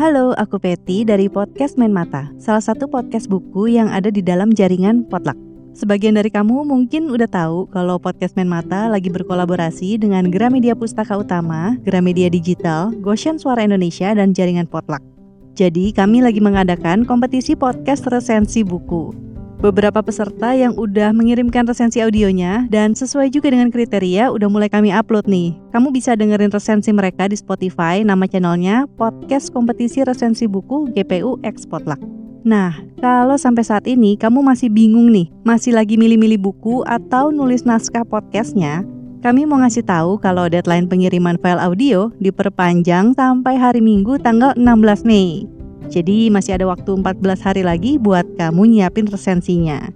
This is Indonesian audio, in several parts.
Halo, aku Peti dari podcast Main Mata, salah satu podcast buku yang ada di dalam jaringan Potluck. Sebagian dari kamu mungkin udah tahu kalau podcast Main Mata lagi berkolaborasi dengan Gramedia Pustaka Utama, Gramedia Digital, Goshen Suara Indonesia, dan jaringan Potluck. Jadi kami lagi mengadakan kompetisi podcast resensi buku. Beberapa peserta yang udah mengirimkan resensi audionya dan sesuai juga dengan kriteria udah mulai kami upload nih. Kamu bisa dengerin resensi mereka di Spotify, nama channelnya Podcast Kompetisi Resensi Buku GPU X Potluck. Nah, kalau sampai saat ini kamu masih bingung nih, masih lagi milih-milih buku atau nulis naskah podcastnya, kami mau ngasih tahu kalau deadline pengiriman file audio diperpanjang sampai hari Minggu tanggal 16 Mei. Jadi masih ada waktu 14 hari lagi buat kamu nyiapin resensinya.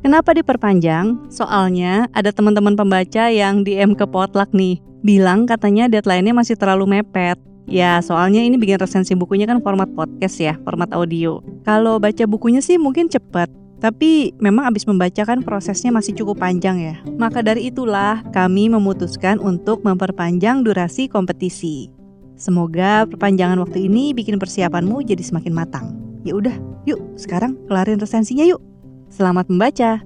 Kenapa diperpanjang? Soalnya ada teman-teman pembaca yang DM ke Potluck nih, bilang katanya deadline-nya masih terlalu mepet. Ya, soalnya ini bikin resensi bukunya kan format podcast ya, format audio. Kalau baca bukunya sih mungkin cepat, tapi memang abis membaca kan prosesnya masih cukup panjang ya. Maka dari itulah kami memutuskan untuk memperpanjang durasi kompetisi. Semoga perpanjangan waktu ini bikin persiapanmu jadi semakin matang. Ya udah, yuk sekarang kelarin resensinya yuk. Selamat membaca.